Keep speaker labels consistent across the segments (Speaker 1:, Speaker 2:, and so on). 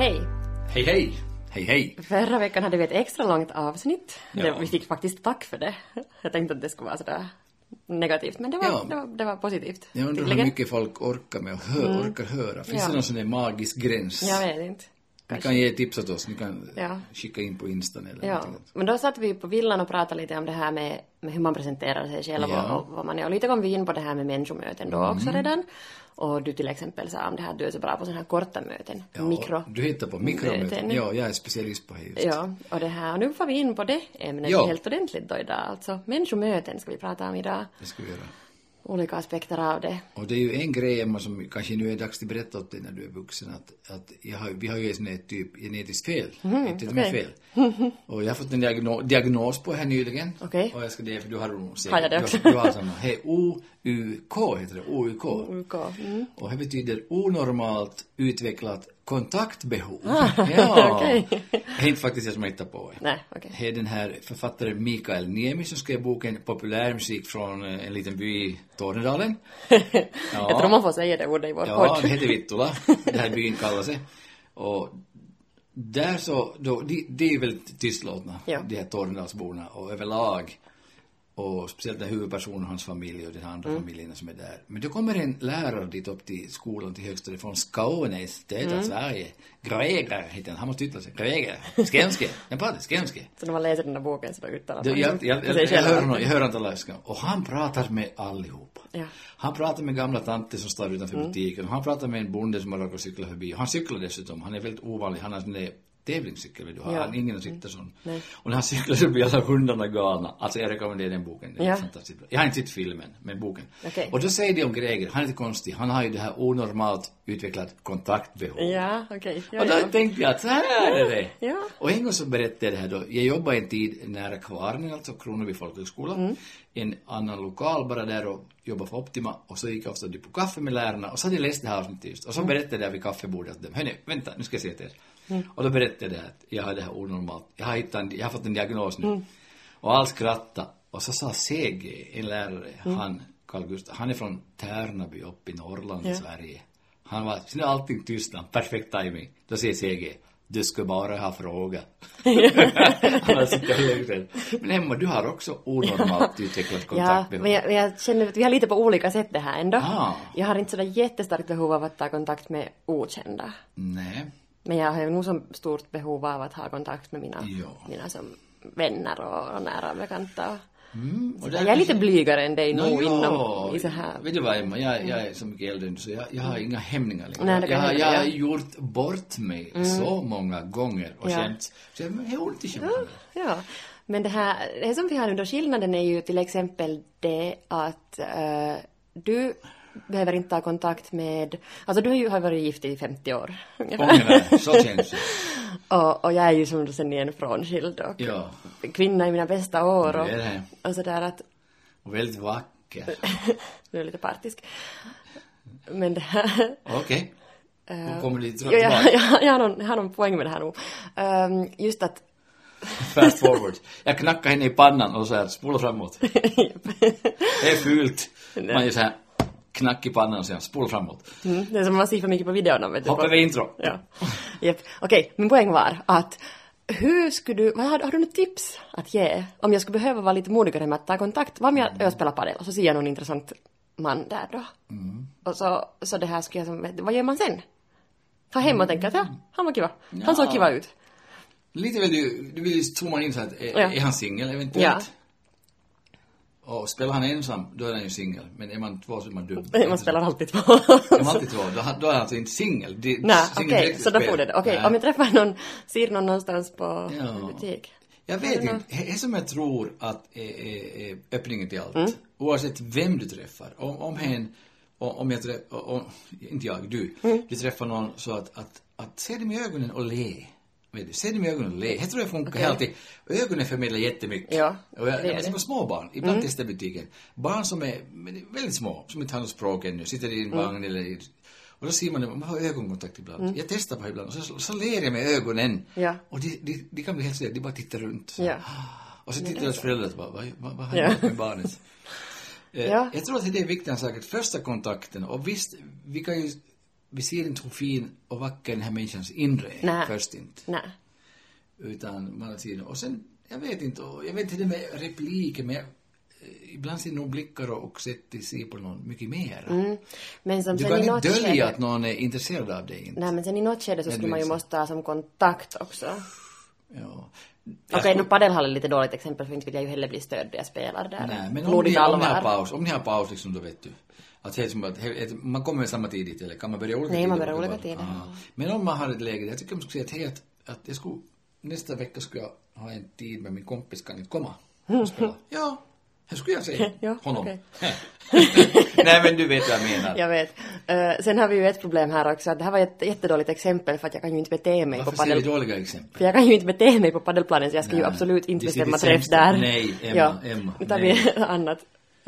Speaker 1: Hej!
Speaker 2: Hej hej! Hej hej!
Speaker 1: Förra veckan hade vi ett extra långt avsnitt.
Speaker 2: Ja.
Speaker 1: Det, vi fick faktiskt tack för det. Jag tänkte att det skulle vara sådär negativt, men det var,
Speaker 2: Ja.
Speaker 1: det var, det var positivt.
Speaker 2: Jag undrar hur mycket folk orkar med och hör, orkar höra. Finns
Speaker 1: Mm. Ja.
Speaker 2: det någon sån där magisk gräns?
Speaker 1: Jag vet inte.
Speaker 2: Ni kan ge tips åt oss, ni kan
Speaker 1: Ja.
Speaker 2: skicka in på Instan eller
Speaker 1: Ja,
Speaker 2: någonting.
Speaker 1: men då satt vi på villan och pratade lite om det här med, med hur man presenterar sig själv
Speaker 2: Ja. Mm.
Speaker 1: och, och vad man är. Och lite kom vi in på det här med människomöten då också redan. Och du till exempel sa om det här du är så bra på sådana här korta möten.
Speaker 2: Ja,
Speaker 1: Mikro.
Speaker 2: Du hittar på mikromöten.
Speaker 1: möten.
Speaker 2: Ja, jag är specialist på det just.
Speaker 1: Ja, och det här, och nu får vi in på det ämnet
Speaker 2: Ja.
Speaker 1: helt ordentligt då idag. Alltså människomöten ska vi prata om idag.
Speaker 2: Det ska vi göra.
Speaker 1: Olika aspekter av det.
Speaker 2: Och det är ju en grej, Emma, som kanske nu är dags att berätta åt dig när du är vuxen, att, att jag har, vi har ju ett typ genetiskt fel. det med
Speaker 1: okej.
Speaker 2: fel. Och jag har fått en diagno, diagnos på här nyligen.
Speaker 1: Okej.
Speaker 2: Och jag ska det, för du har nog säkert.
Speaker 1: Har jag det också?
Speaker 2: Du, du har samma. Hej, OUK heter det, OUK.
Speaker 1: OK. Mm.
Speaker 2: Och det betyder onormalt utvecklat kontaktbehov.
Speaker 1: Ah,
Speaker 2: ja.
Speaker 1: okej.
Speaker 2: Det är inte faktiskt jag som har hittat på det.
Speaker 1: Nej, okej.
Speaker 2: Det är den här författaren Mikael Niemi som skrev boken Populärmusik från eh, en liten by i Tornedalen.
Speaker 1: Jag tror man får säga det ordet i vår
Speaker 2: Ja,
Speaker 1: podd.
Speaker 2: det heter Vittula. Den här byn kallar sig. Och där så, då, de, de är väldigt tystlåtna,
Speaker 1: Ja.
Speaker 2: de här Tornedalsborna och överlag. Och speciellt den huvudpersonen och hans familj och de här
Speaker 1: Mm.
Speaker 2: andra familjerna som är där. Men då kommer en lärare dit upp till skolan till högstadiet från Skåne södra
Speaker 1: Mm.
Speaker 2: Sverige. Greger heter han, han måste yttra sig. Greger. Skånske. Den pratar skånske.
Speaker 1: Så när man läser den där boken så då uttalar man
Speaker 2: jag, jag, jag,
Speaker 1: sig
Speaker 2: jag,
Speaker 1: själv
Speaker 2: hör honom, jag hör honom tala skånska. Och han pratar med allihopa.
Speaker 1: Ja.
Speaker 2: Han pratar med gamla tanter som står utanför
Speaker 1: Mm.
Speaker 2: butiken. Han pratar med en bonde som har råkat cykla förbi. Han cyklar dessutom. Han är väldigt ovanlig. Han har sån där tävlingscykel, vet du. Har
Speaker 1: Ja.
Speaker 2: han ingen sitter sån.
Speaker 1: Nej.
Speaker 2: Och när han cyklar så blir alla hundarna galna. Alltså jag rekommenderar den boken. Den är
Speaker 1: Ja.
Speaker 2: fantastiskt bra. Jag har inte sett filmen, men boken.
Speaker 1: Okej.
Speaker 2: Och då säger de om Greger, han är lite konstig. Han har ju det här onormalt utvecklat kontaktbehov.
Speaker 1: Ja, okej. Ja,
Speaker 2: Och då
Speaker 1: ja.
Speaker 2: tänkte jag att så här är det.
Speaker 1: Ja.
Speaker 2: Och en gång så berättade jag det här då. Jag jobbade en tid nära Kvarnen, alltså Kronoby folkhögskola.
Speaker 1: Mm.
Speaker 2: En annan lokal bara där och jobbade för Optima. Och så gick jag ofta på kaffe med lärarna. Och så hade jag läst det här avsnittet just. Och
Speaker 1: Mm.
Speaker 2: så berättade jag vid kaffebordet att dem, hörni, vänta, nu ska jag säga till er. Och då berättade jag att jag har det här onormalt. Jag har, hittat en, jag har fått en diagnos nu.
Speaker 1: Mm.
Speaker 2: Och alla skrattade. Och så sa CG, en lärare,
Speaker 1: Mm.
Speaker 2: han, Carl Gustaf, han är från Tärnaby uppe i Norrland,
Speaker 1: Ja.
Speaker 2: Sverige. Han var, sen är allting Tyskland, perfekt timing. Då säger CG, du ska bara ha fråga. Han har suttit helt rädd. Men Emma, du har också onormalt utvecklat
Speaker 1: Ja,
Speaker 2: kontaktbehov.
Speaker 1: men jag, jag känner att vi har lite på olika sätt det här ändå.
Speaker 2: Ah.
Speaker 1: Jag har inte sådär jättestarkt behov av att ta kontakt med okända.
Speaker 2: Nej.
Speaker 1: Men jag har ju nog så stort behov av att ha kontakt med mina,
Speaker 2: Ja.
Speaker 1: mina som vänner och, och nära bekanta.
Speaker 2: Mm, och
Speaker 1: jag är lite blygare än dig
Speaker 2: Nå,
Speaker 1: nog
Speaker 2: ja.
Speaker 1: inom i så här...
Speaker 2: Vet du vad Emma, jag, jag är så mycket äldre än du så jag, jag har inga hämningar längre.
Speaker 1: Nej,
Speaker 2: jag, har- jag har
Speaker 1: ja. Mm.
Speaker 2: gjort bort mig så många gånger och
Speaker 1: Ja.
Speaker 2: känt, så jag har ont i kämpan.
Speaker 1: Ja, men det här, det som vi har nu då, skillnaden är ju till exempel det att eh, du behöver inte ha kontakt med, alltså du har ju varit gift i 50 år ungefär.
Speaker 2: Så känns det.
Speaker 1: och, och jag är ju som du sen igen frånskild och
Speaker 2: Ja.
Speaker 1: kvinna i mina bästa år och,
Speaker 2: Det är det.
Speaker 1: och sådär att
Speaker 2: Och väldigt vacker.
Speaker 1: nu är lite partisk. Men det här,
Speaker 2: Okej. Hon kommer lite
Speaker 1: ja, jag, jag, jag, har någon, jag har någon poäng med det här nog. Ehm, just att
Speaker 2: Fast forward. Jag knackar henne i pannan och så här, spola framåt. Det är fult. Man gör så här, knack i pannan och säger spola framåt.
Speaker 1: Mm, det är som man ser för mycket på videorna. Vet du,
Speaker 2: Hoppa
Speaker 1: på-
Speaker 2: över intro.
Speaker 1: Ja. Japp. Okej, min poäng var att hur skulle du, vad har, har du något tips att ge om jag skulle behöva vara lite modigare med att ta kontakt? Vad om jag, jag spelar padel och så ser jag någon intressant man där då? Och så, så det här skulle jag som, vad gör man sen? Ta hem och tänka att ja, han var kiva. Han såg
Speaker 2: Ja.
Speaker 1: kiva ut.
Speaker 2: Lite vill du, du vill ju zooma in så att, är,
Speaker 1: Ja.
Speaker 2: är han singel eventuellt?
Speaker 1: Ja.
Speaker 2: Och spelar han ensam, då är han ju singel. Men är man två så är man dum.
Speaker 1: Man spelar alltid två.
Speaker 2: Är man alltid två, då, då är han alltså inte singel.
Speaker 1: Nej, okej, så då får det. Okej,
Speaker 2: Nej.
Speaker 1: om jag träffar någon, ser någon någonstans på
Speaker 2: Ja.
Speaker 1: butik.
Speaker 2: Jag vet inte. Det som jag tror att är, är, är öppningen till allt.
Speaker 1: Mm.
Speaker 2: Oavsett vem du träffar. Om, om hen, om om jag träffar, om, inte jag, du.
Speaker 1: Mm.
Speaker 2: Du träffar någon så att, att, att se dem i ögonen och le. Vet du, se dem i ögonen och le. Det tror jag funkar helt i. Ögonen förmedlar jättemycket.
Speaker 1: Ja,
Speaker 2: och jag,
Speaker 1: det
Speaker 2: jag ser
Speaker 1: det. Mm.
Speaker 2: på små barn, ibland testar jag i butiken. Barn som är väldigt små, som inte har något språk ännu, sitter i
Speaker 1: Mm.
Speaker 2: en vagn eller i, och då ser man dem, man har ögonkontakt ibland. Jag testar på ibland och så, så ler jag med ögonen.
Speaker 1: Ja.
Speaker 2: Och de, de, de kan bli helt stilla, de bara tittar runt.
Speaker 1: Ja.
Speaker 2: Och så tittar deras föräldrar och bara, vad, vad, vad har
Speaker 1: Ja.
Speaker 2: hänt med barnet?
Speaker 1: Ja.
Speaker 2: Jag tror att det är viktigt sak att första kontakten, och visst, vi kan ju, vi ser inte hur fin och vacker den här människans inre är,
Speaker 1: Nej.
Speaker 2: först inte.
Speaker 1: Nej.
Speaker 2: Utan man ser, och sen, jag vet inte, jag vet inte det med repliker, men jag, eh, ibland ser nog blickar och, sätt i se på någon mycket mer.
Speaker 1: Mm. Men som
Speaker 2: Du kan inte dölja
Speaker 1: skede...
Speaker 2: att någon är intresserad av dig inte.
Speaker 1: Nej, men sen i något skede så skulle man ju måste ha som kontakt också.
Speaker 2: Ja.
Speaker 1: Okej, nu padelhall är lite dåligt exempel för inte vill jag ju heller bli störd när jag spelar där.
Speaker 2: Nej, men om
Speaker 1: Blodigt
Speaker 2: ni, om ni har paus, om ni har paus liksom då vet du. Att helt, man kommer samma tid dit eller kan man börja olika
Speaker 1: Nej, man
Speaker 2: tider?
Speaker 1: börjar olika tider.
Speaker 2: Ah. Men om man har ett läge, jag tycker man skulle säga att, att jag skulle, nästa vecka skulle jag ha en tid med min kompis, kan inte komma och spela? Ja, det skulle jag säga
Speaker 1: Ja,
Speaker 2: honom.
Speaker 1: okej.
Speaker 2: Nej men du vet vad jag menar.
Speaker 1: Jag vet. Eh, sen har vi ju ett problem här också, att det här var ett jättedåligt exempel för att jag kan ju inte bete mig
Speaker 2: Varför
Speaker 1: på
Speaker 2: säger vi
Speaker 1: padel...
Speaker 2: dåliga exempel?
Speaker 1: För jag kan ju inte bete mig på padelplanen så jag ska ju
Speaker 2: Nej.
Speaker 1: absolut inte bestämma träff där.
Speaker 2: Nej, Emma,
Speaker 1: ja.
Speaker 2: Emma,
Speaker 1: Nu tar vi annat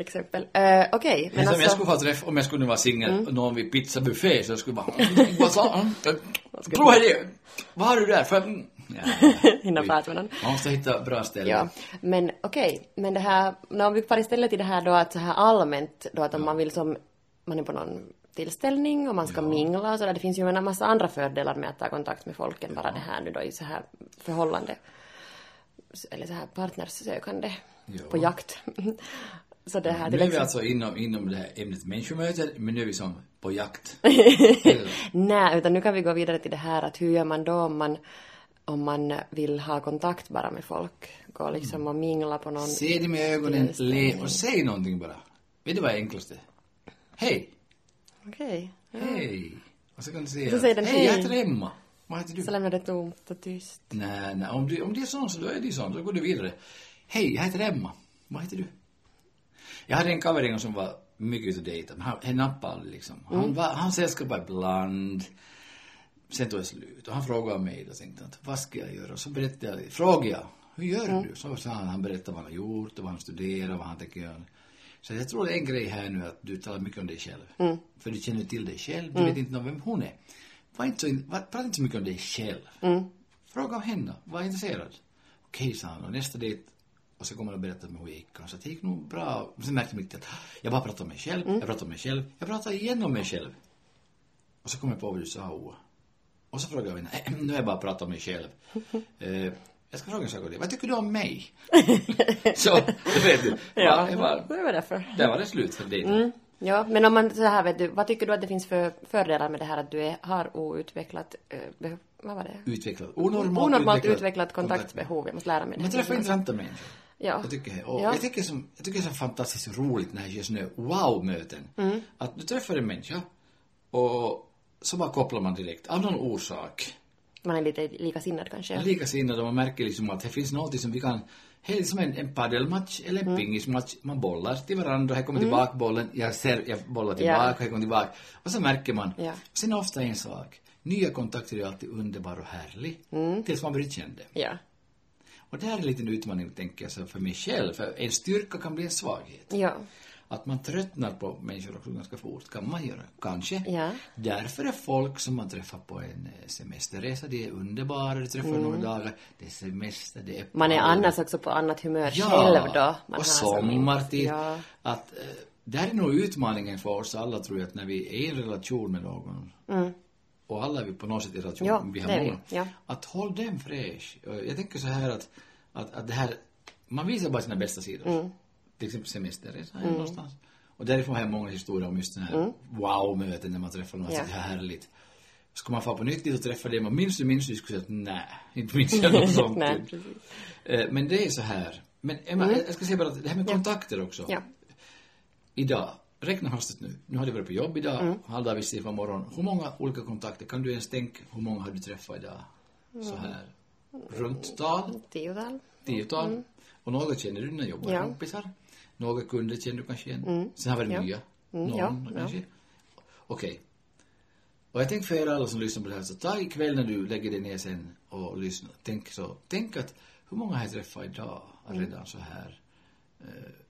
Speaker 1: exempel. Uh, Okej,
Speaker 2: Men
Speaker 1: men
Speaker 2: som jag
Speaker 1: alltså...
Speaker 2: skulle få träff, om jag skulle vara singel,
Speaker 1: Mm.
Speaker 2: någon vid pizzabuffé, så jag skulle bara, vad sa han? Prova det! Vad har du där? För, mm. ja.
Speaker 1: Hinna prata med någon.
Speaker 2: Man måste hitta bra ställen.
Speaker 1: Ja, men okej, men det här, när vi far istället till det här då att så här allmänt då att om man vill som, man är på någon tillställning och man ska mingla och så där, det finns ju en massa andra fördelar med att ta kontakt med folk än bara det här nu då i så här förhållande, eller så här partnersökande
Speaker 2: Ja.
Speaker 1: på jakt. så det här
Speaker 2: Nu
Speaker 1: till
Speaker 2: är vi
Speaker 1: exempel,
Speaker 2: alltså inom, inom det här ämnet människomöten, men nu är vi som på jakt.
Speaker 1: nej, utan nu kan vi gå vidare till det här att hur gör man då om man om man vill ha kontakt bara med folk, gå liksom och mingla på någon
Speaker 2: Se dem i ögonen, le och säg någonting bara. Vet du vad är enklaste? Hej!
Speaker 1: Okej.
Speaker 2: Hej! Och så kan du säga,
Speaker 1: Så säger den,
Speaker 2: hej, jag
Speaker 1: hej.
Speaker 2: heter Emma. Vad heter du?
Speaker 1: Så lämnar det tomt och tyst.
Speaker 2: Nej, nej, om, du, om det är sån så då är det sån, då går du vidare. Hej, jag heter Emma. Vad heter du? Jag hade en cover en gång som var mycket ute och dejtade, men han, han nappade aldrig liksom. Han, var, han sällskapade ibland. Sen tog det slut och han frågade mig och tänkte att vad ska jag göra? Och så berättade jag, frågade jag, hur gör du? Så sa han, han berättade vad han har gjort och vad han studerar, vad han tänker göra. Så jag tror det är en grej här nu att du talar mycket om dig själv. För du känner till dig själv, du vet inte vem hon är. Var inte så, in- var, prata inte så mycket om dig själv. Fråga om henne, var intresserad. Okej, sa han. Och nästa dejt, och så kommer han och berättar om hur det gick. Och så det gick nog bra. Sen märkte jag att jag bara pratade om mig själv, jag pratade om mig själv, jag pratade igen om mig själv. Och så kom jag på vad du sa. Och så frågade jag henne, "Eh, nu har jag bara pratat om mig själv. Eh, jag ska fråga en sak av dig, vad tycker du om mig? så, det vet du.
Speaker 1: Ja,
Speaker 2: det var,
Speaker 1: det var därför.
Speaker 2: där var det slut för dig.
Speaker 1: Mm. Ja, men om man så här vet du, vad tycker du att det finns för fördelar med det här att du är, har outvecklat, eh, vad var det?
Speaker 2: Utvecklat, onormalt,
Speaker 1: Onormalt utvecklat kontaktbehov, jag måste lära mig det.
Speaker 2: Man träffar intressanta människor.
Speaker 1: Ja.
Speaker 2: Jag tycker det. Och
Speaker 1: Ja.
Speaker 2: jag tycker som, jag tycker det är så fantastiskt roligt när det görs såna här wow-möten.
Speaker 1: Mm.
Speaker 2: Att du träffar en människa och så bara kopplar man direkt av någon orsak.
Speaker 1: Man är lite likasinnad kanske.
Speaker 2: Likasinnade och man märker liksom att det finns något som vi kan Helt som en, en paddelmatch eller
Speaker 1: Mm.
Speaker 2: en pingismatch. Man bollar till varandra, här kommer tillbaka bollen, jag ser, jag bollar tillbaka,
Speaker 1: Ja.
Speaker 2: här kommer tillbaka. Och så märker man.
Speaker 1: Ja.
Speaker 2: Sen ofta en sak. Nya kontakter är alltid underbar och härlig.
Speaker 1: Mm.
Speaker 2: Tills man blir känd.
Speaker 1: Ja.
Speaker 2: Och det här är en liten utmaning, tänker jag, så för mig själv. För en styrka kan bli en svaghet.
Speaker 1: Ja.
Speaker 2: Att man tröttnar på människor också ganska fort, kan man göra. Kanske.
Speaker 1: Ja.
Speaker 2: Därför är folk som man träffar på en eh, semesterresa, de är underbara, du träffar några dagar, det är semester, det är
Speaker 1: Mm. Man är annars också på annat humör
Speaker 2: ja,
Speaker 1: själv då. Man
Speaker 2: och sommartid.
Speaker 1: Ja.
Speaker 2: Att, eh, där är nog utmaningen för oss alla, tror jag, att när vi är i en relation med någon, och alla är vi på något sätt i
Speaker 1: Mm. Ja,
Speaker 2: vi har många,
Speaker 1: ja.
Speaker 2: att håll den fräsch. Och Jag tänker så här att, att, att det här, man visar bara sina bästa sidor.
Speaker 1: Mm.
Speaker 2: Till exempel semesterresa här någonstans. Och därifrån har jag många historier om just den här wow-möten när man träffar någon,
Speaker 1: Mm. Ja.
Speaker 2: att det här är härligt. Ska man få på nytt dit och träffa det man minns du, minns du, skulle säga att nej, inte minns jag något sånt.
Speaker 1: Nej, precis.
Speaker 2: Eh, Men det är så här. Men Emma, jag ska säga bara att det här med kontakter också.
Speaker 1: Ja.
Speaker 2: Idag, räkna hastigt nu. Nu har du varit på jobb idag,
Speaker 1: Mm.
Speaker 2: halvdag visst på morgonen. Hur många olika kontakter, kan du ens tänka, hur många har du träffat idag?
Speaker 1: Mm.
Speaker 2: Så här, runt tal,
Speaker 1: Tiotal.
Speaker 2: tiotal. Och några känner du, dina
Speaker 1: Ja.
Speaker 2: jobbarkompisar. Några kunder känner du kanske igen. Sen har vi
Speaker 1: Ja.
Speaker 2: nya.
Speaker 1: Mm,
Speaker 2: Någon
Speaker 1: ja, ja.
Speaker 2: kanske. Okej. Och jag tänker för er alla som lyssnar på det här, så ta ikväll när du lägger dig ner sen och lyssnar. Tänk så, tänk att hur många har jag träffat idag redan så här? Eh, ja,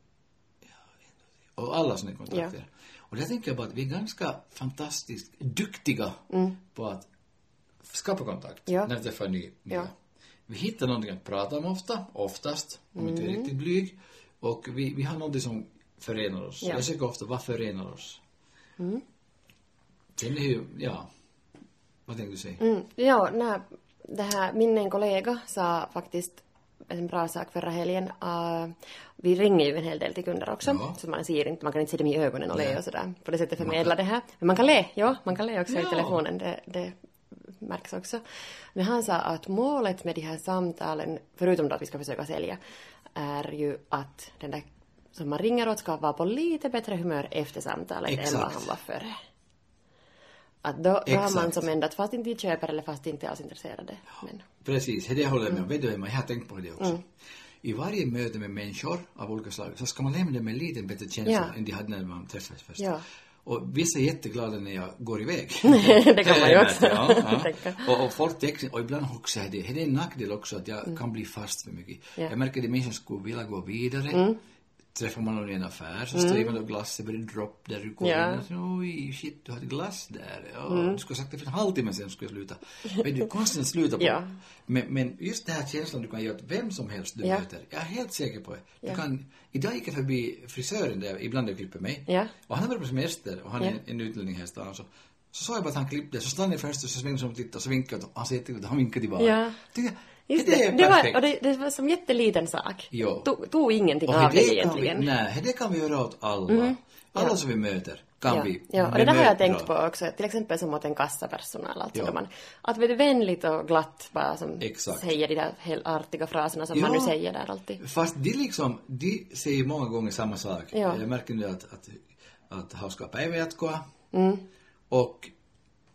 Speaker 2: och alla sådana kontakter. Och där tänker jag bara att vi är ganska fantastiskt duktiga på att skapa kontakt
Speaker 1: Ja.
Speaker 2: när vi träffar ny nya.
Speaker 1: Ja.
Speaker 2: Vi hittar någonting att prata om ofta, oftast, om inte vi är riktigt blyg. Och vi, vi har någonting som förenar oss.
Speaker 1: Ja.
Speaker 2: Jag söker ofta, vad förenar oss? Sen är ju, ja, vad tänkte du säga?
Speaker 1: Mm, ja, nej, det här, min en kollega sa faktiskt en bra sak förra helgen. Uh, vi ringer ju en hel del till kunder också,
Speaker 2: Ja.
Speaker 1: så man ser inte, man kan inte se dem i ögonen och le och sådär. På det sättet förmedla det här. Men man kan le, ja, man kan le också i
Speaker 2: Ja.
Speaker 1: telefonen, det, det märks också. Men han sa att målet med de här samtalen, förutom då att vi ska försöka sälja, är ju att den där som man ringer åt ska vara på lite bättre humör efter samtalet än vad
Speaker 2: Exakt.
Speaker 1: han var före. Att då, då har man som ändå att fast inte de köper eller fast inte alls intresserade. Men,
Speaker 2: Precis, det håller jag med om. Vet du Emma, jag har tänkt på det också. I varje möte med människor av olika slag så ska man lämna med en lite bättre känsla
Speaker 1: Ja.
Speaker 2: än de hade när man träffades först.
Speaker 1: Ja.
Speaker 2: Och vissa är jätteglada när jag går iväg.
Speaker 1: det kan man ju också
Speaker 2: ja, ja. Och, och folk tänker, och ibland också är det, det är en nackdel också att jag kan bli fast för mycket.
Speaker 1: Ja. Mm.
Speaker 2: Jag märker att människor skulle vilja gå vidare. Träffar man någon i en affär så står man och glass, börjar dropp där du går
Speaker 1: Ja.
Speaker 2: in och så, oj shit, du hade glass där. Ja, Du skulle ha sagt det för en halvtimme sen skulle jag sluta. Men du konstigt sluta på.
Speaker 1: Ja.
Speaker 2: Men, men just den här känslan du kan ge åt vem som helst du
Speaker 1: Ja.
Speaker 2: möter. Jag är helt säker på det. Du
Speaker 1: Ja.
Speaker 2: kan, idag gick jag förbi frisören där ibland jag klipper mig.
Speaker 1: Ja.
Speaker 2: Och han har varit på semester och han är en, en utlänning här i stan. Så, så såg jag bara att han klippte, så stannade jag först och så svängde jag och tittade och så vinkade och han till att han vinkade tillbaka.
Speaker 1: Ja. Just
Speaker 2: det,
Speaker 1: det,
Speaker 2: är
Speaker 1: det, var, och det, det var som jätteliten sak.
Speaker 2: Jo.
Speaker 1: Tog, tog ingenting
Speaker 2: Och
Speaker 1: av det egentligen.
Speaker 2: vi, nej, det kan vi göra åt alla. Alla
Speaker 1: Ja.
Speaker 2: som vi möter kan
Speaker 1: ja.
Speaker 2: vi
Speaker 1: ja, och det där har jag tänkt på också, till exempel som åt en kassapersonal. Alltså
Speaker 2: Ja.
Speaker 1: man, att vet du, vänligt och glatt bara som
Speaker 2: Exakt.
Speaker 1: säger de där helt artiga fraserna som
Speaker 2: Ja.
Speaker 1: man nu säger där alltid.
Speaker 2: Fast de liksom, de säger många gånger samma sak.
Speaker 1: Ja.
Speaker 2: Jag märker nu att, att, att hauska päivä jatkoa. Och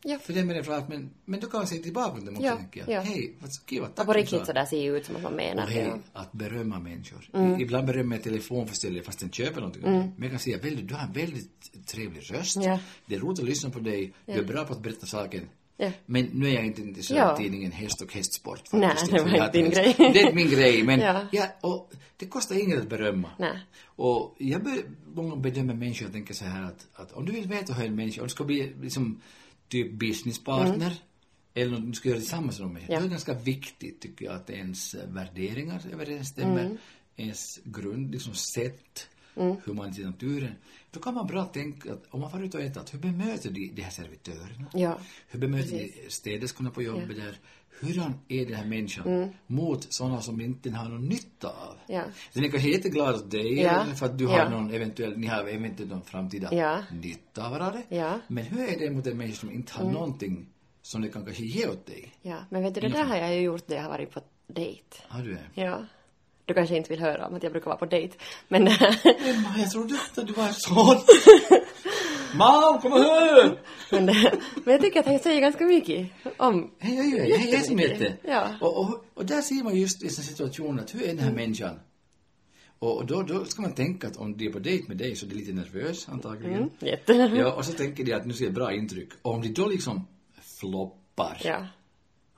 Speaker 1: Ja.
Speaker 2: för det det för att, men, men då kan man säga tillbaka till dem också,
Speaker 1: Ja,
Speaker 2: tänker jag.
Speaker 1: ja.
Speaker 2: Hej, vad så
Speaker 1: Och
Speaker 2: tack
Speaker 1: på
Speaker 2: som
Speaker 1: riktigt så där ser ju ut som att man menar
Speaker 2: Och
Speaker 1: det.
Speaker 2: hej,
Speaker 1: ja.
Speaker 2: att berömma människor.
Speaker 1: Mm.
Speaker 2: Ibland berömmer jag telefonförsäljare fast den köper någonting det. Men jag kan säga, väldigt, du har en väldigt trevlig röst.
Speaker 1: Ja.
Speaker 2: Det är roligt att lyssna på dig. Du är bra på att berätta saken.
Speaker 1: Ja.
Speaker 2: Men nu är jag inte intresserad av tidningen Häst och hästsport.
Speaker 1: Nej, det var inte din grej.
Speaker 2: Det är min grej, men
Speaker 1: Ja.
Speaker 2: ja. och det kostar inget att berömma.
Speaker 1: Nej.
Speaker 2: Och jag bör, många bedömer människor och tänker så här att, att om du vill veta hur en människa, om du ska bli liksom typ businesspartner eller om du ska göra tillsammans med
Speaker 1: Mm. Ja.
Speaker 2: då är det ganska viktigt tycker jag att ens värderingar överensstämmer,
Speaker 1: Mm.
Speaker 2: ens grund, liksom sätt, hur man till naturen. Då kan man bra tänka att om man får ut och äta, att hur bemöter de, de här servitörerna?
Speaker 1: Ja.
Speaker 2: Hur bemöter de städerskorna på jobbet där? Hurdan är den här människan mot sådana som inte har någon nytta av?
Speaker 1: Mm. Ja.
Speaker 2: Den är kanske jätteglad åt dig
Speaker 1: Ja.
Speaker 2: för att du har
Speaker 1: Ja.
Speaker 2: någon eventuell, ni har eventuellt någon framtida
Speaker 1: Ja.
Speaker 2: nytta av varandra.
Speaker 1: Ja. Mm.
Speaker 2: Men hur är det mot en människa som inte har någonting som det kan kanske ge åt dig?
Speaker 1: ja. Men vet du, det där har jag ju gjort när jag har varit på dejt.
Speaker 2: Har du det?
Speaker 1: Ja. Du kanske inte vill höra om att jag brukar vara på dejt. Men
Speaker 2: Emma, jag trodde att du var son. Mam, kom här!
Speaker 1: Men, men jag tycker att han säger ganska mycket om...
Speaker 2: Hej, hej, hej, hej, hej som
Speaker 1: Jättemycket.
Speaker 2: heter.
Speaker 1: Ja.
Speaker 2: Och, och, och där ser man just i sån situation att hur är den här människan? Och, då, då ska man tänka att om de är på dejt med dig så är de lite nervös antagligen.
Speaker 1: Mm, jätte.
Speaker 2: Ja, och så tänker de att nu ska jag bra intryck. Och om de då liksom floppar,
Speaker 1: Ja.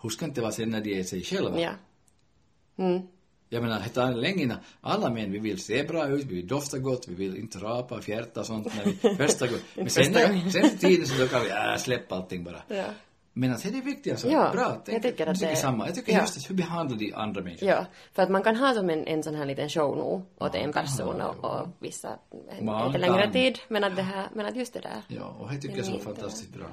Speaker 2: hur ska det inte vara sen när de är sig själva?
Speaker 1: Ja. Mm.
Speaker 2: Jag menar, det tar länge innan alla män, vi vill se bra ut, vi vill dofta gott, vi vill inte rapa, fjärta och sånt när vi första gången. Men sen, när, sen tiden så då kan vi äh, släppa allting bara.
Speaker 1: Ja.
Speaker 2: Men att det är det viktiga, så
Speaker 1: Ja,
Speaker 2: bra.
Speaker 1: jag
Speaker 2: Tänk,
Speaker 1: tycker att
Speaker 2: tycker
Speaker 1: det-
Speaker 2: samma. Jag tycker
Speaker 1: ja.
Speaker 2: just att hur behandlar de andra människor?
Speaker 1: Ja, för att man kan ha som en, en sån här liten show nu åt en
Speaker 2: man kan
Speaker 1: person
Speaker 2: ha,
Speaker 1: och, och vissa en,
Speaker 2: Man
Speaker 1: lite längre
Speaker 2: kan.
Speaker 1: tid. Men att det här, men att just det där.
Speaker 2: Ja, och det tycker jag så
Speaker 1: Genuint,
Speaker 2: fantastiskt bra.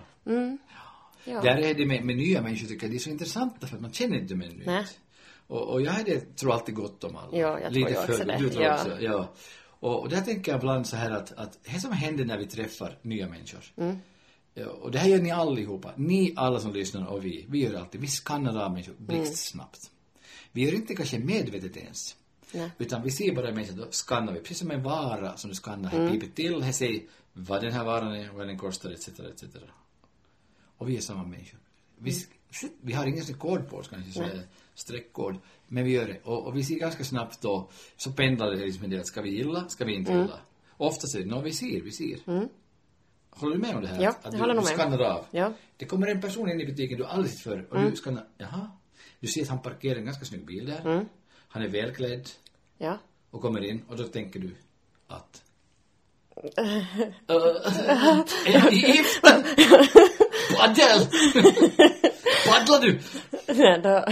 Speaker 1: Ja.
Speaker 2: Där är det med, med nya människor tycker jag det är så intressant för att man känner inte med nytt. Och, och jag hade, tror alltid gott om alla.
Speaker 1: Ja, jag tror ju också det.
Speaker 2: Du tror
Speaker 1: Ja.
Speaker 2: också, ja. Och, och där tänker jag ibland så här att, att det som händer när vi träffar nya människor.
Speaker 1: Mm.
Speaker 2: Ja, och det här gör ni allihopa. Ni alla som lyssnar och vi. Vi gör alltid. Vi skannar av människor
Speaker 1: Mm.
Speaker 2: blixtsnabbt. Vi gör inte kanske medvetet ens.
Speaker 1: Nej.
Speaker 2: Utan vi ser bara människor, då skannar vi. Precis som en vara som du skannar.
Speaker 1: Mm.
Speaker 2: Här piper till, här säger vad den här varan är, vad den kostar, etc. etc. Och vi är samma människor. Vi,
Speaker 1: Mm.
Speaker 2: Vi har ingen kod på oss kanske, så streckkod. Men vi gör det. Och, och vi ser ganska snabbt då, så pendlar det liksom en del. Ska vi gilla, ska vi inte
Speaker 1: Mm.
Speaker 2: gilla? Ofta säger det, no, vi ser, vi ser. Håller du med om det här?
Speaker 1: Ja,
Speaker 2: att
Speaker 1: jag
Speaker 2: du,
Speaker 1: håller
Speaker 2: du
Speaker 1: med.
Speaker 2: skannar av.
Speaker 1: Ja.
Speaker 2: Det kommer en person in i butiken du aldrig sett förr och
Speaker 1: Mm.
Speaker 2: du skannar, jaha. Du ser att han parkerar en ganska snygg bil där.
Speaker 1: Mm.
Speaker 2: Han är välklädd
Speaker 1: Ja.
Speaker 2: och kommer in och då tänker du att Uh, är han gift? Paddel! Paddlar du?
Speaker 1: Nej, då...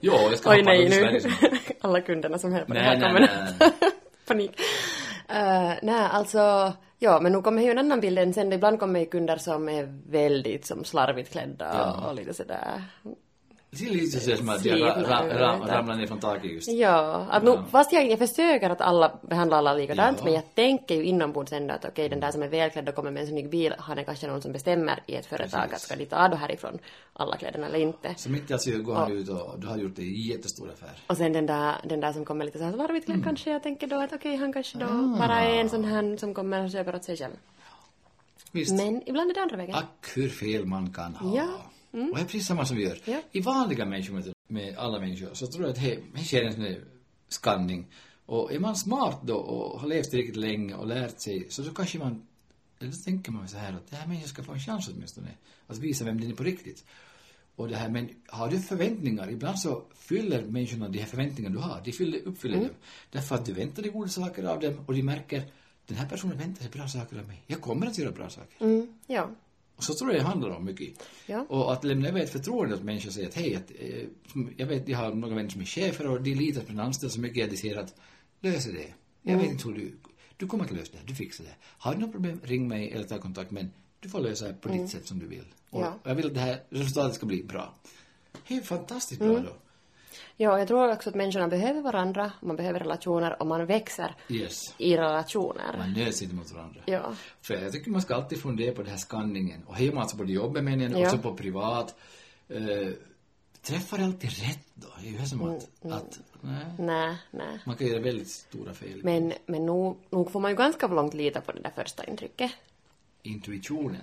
Speaker 2: Jo, jag ska
Speaker 1: Oj
Speaker 2: ha
Speaker 1: nej, nu. Alla kunderna som hör på det
Speaker 2: Nej,
Speaker 1: här
Speaker 2: nej,
Speaker 1: kommer
Speaker 2: nej.
Speaker 1: panik. Uh, nej, alltså, ja, men nu kommer ju en annan bild än sen. Ibland kommer ju kunder som är väldigt som slarvigt klädda
Speaker 2: Ja.
Speaker 1: och lite sådär.
Speaker 2: Det ser lite så som att jag ra, ra, ra, ramlar ner från taket just.
Speaker 1: Ja, att. Nu, fast jag, jag försöker att alla behandlar alla likadant,
Speaker 2: Ja.
Speaker 1: men jag tänker ju inombords ändå att okej, den där som är välklädd och kommer med en snygg bil, han är kanske någon som bestämmer i ett företag
Speaker 2: Precis.
Speaker 1: att ska de ta då härifrån alla kläderna eller inte.
Speaker 2: Så mitt i allt så går han ut och du har gjort en jättestor affär.
Speaker 1: Och sen den där, den där som kommer lite så här slarvigt klädd
Speaker 2: Mm.
Speaker 1: kanske, jag tänker då att okej, han kanske då
Speaker 2: Ah.
Speaker 1: bara är en sån här som kommer och köper åt sig själv.
Speaker 2: Visst.
Speaker 1: Men ibland är det andra vägen.
Speaker 2: Ack hur fel man kan ha.
Speaker 1: Ja.
Speaker 2: Och det är precis samma som vi gör.
Speaker 1: Ja.
Speaker 2: I vanliga människor, med, alla människor, så tror jag att det sker en sån där skanning. Och är man smart då och har levt riktigt länge och lärt sig, så då kanske man, eller då tänker man så här att det här människan ska få en chans åtminstone att visa vem den är på riktigt. Och det här, men har du förväntningar, ibland så fyller människorna de här förväntningarna du har, de fyller, uppfyller dem. Därför att du väntar dig goda saker av dem och de märker, den här personen väntar sig bra saker av mig. Jag kommer att göra bra saker.
Speaker 1: Mm, ja.
Speaker 2: Och så tror jag det handlar om mycket.
Speaker 1: Ja.
Speaker 2: Och att lämna över ett förtroende åt människor och säga att hej, att, eh, jag vet, jag har några vänner som är chefer och de litar på den anställda så mycket att de säger att löser det. Jag
Speaker 1: Mm.
Speaker 2: vet inte hur du, du kommer att lösa det, du fixar det. Har du något problem, ring mig eller ta kontakt men du får lösa det på ditt sätt som du vill. Och
Speaker 1: Mm. Ja.
Speaker 2: jag vill att det här resultatet ska bli bra. Är fantastiskt
Speaker 1: Mm.
Speaker 2: bra då.
Speaker 1: Ja, jag tror också att människorna behöver varandra, man behöver relationer och man växer
Speaker 2: Yes.
Speaker 1: i relationer.
Speaker 2: Man nöts inte mot varandra.
Speaker 1: Ja.
Speaker 2: För jag tycker man ska alltid fundera på den här skanningen. Och hemma alltså både jobbet med en och
Speaker 1: Ja.
Speaker 2: så på privat. Uh, träffar alltid rätt då? Det är ju som att,
Speaker 1: Mm,
Speaker 2: att nej,
Speaker 1: Nej, nej.
Speaker 2: man kan göra väldigt stora fel.
Speaker 1: Men, men nog, nog får man ju ganska långt lita på det där första intrycket.
Speaker 2: Intuitionen.